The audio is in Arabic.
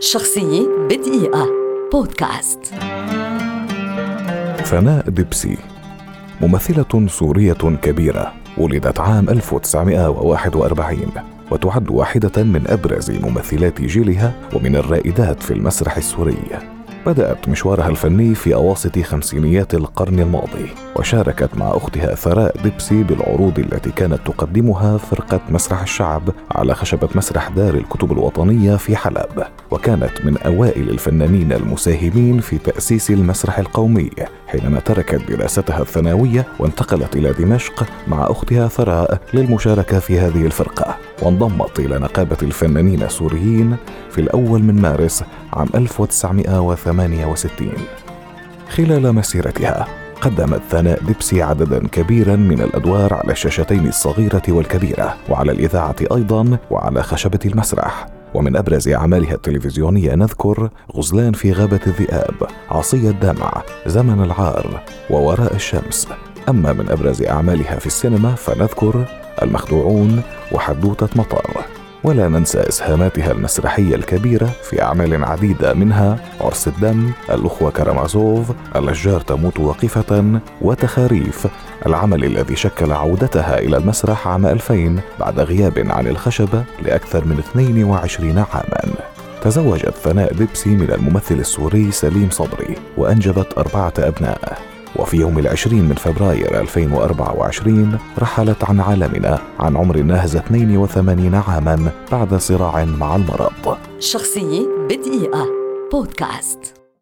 شخصية بدقيقة. بودكاست. ثناء دبسي ممثلة سورية كبيرة ولدت عام 1941 وتعد واحدة من أبرز ممثلات جيلها ومن الرائدات في المسرح السوري. بدأت مشوارها الفني في أواسط خمسينيات القرن الماضي وشاركت مع أختها ثراء ديبسي بالعروض التي كانت تقدمها فرقة مسرح الشعب على خشبة مسرح دار الكتب الوطنية في حلب وكانت من أوائل الفنانين المساهمين في تأسيس المسرح القومي حينما تركت دراستها الثانوية وانتقلت إلى دمشق مع أختها ثراء للمشاركة في هذه الفرقة. وانضمت إلى نقابة الفنانين السوريين في الأول من مارس عام 1968 خلال مسيرتها قدمت ثناء دبسي عددا كبيرا من الأدوار على الشاشتين الصغيرة والكبيرة وعلى الإذاعة أيضا وعلى خشبة المسرح. ومن أبرز أعمالها التلفزيونية نذكر غزلان في غابة الذئاب عصي الدمع زمن العار ووراء الشمس. أما من أبرز أعمالها في السينما فنذكر المخدوعون وحدوتة مطر. ولا ننسى إسهاماتها المسرحية الكبيرة في أعمال عديدة منها عرس الدم، الأخوة كرامازوف، الأشجار تموت واقفة، وتخاريف، العمل الذي شكل عودتها إلى المسرح عام 2000 بعد غياب عن الخشبة لأكثر من 22 عاماً. تزوجت ثناء دبسي من الممثل السوري سليم صبري وأنجبت أربعة أبناء. وفي يوم العشرين من فبراير 2024 رحلت عن عالمنا عن عمر ناهز 82 عاما بعد صراع مع المرض. شخصية بدقيقة. بودكاست.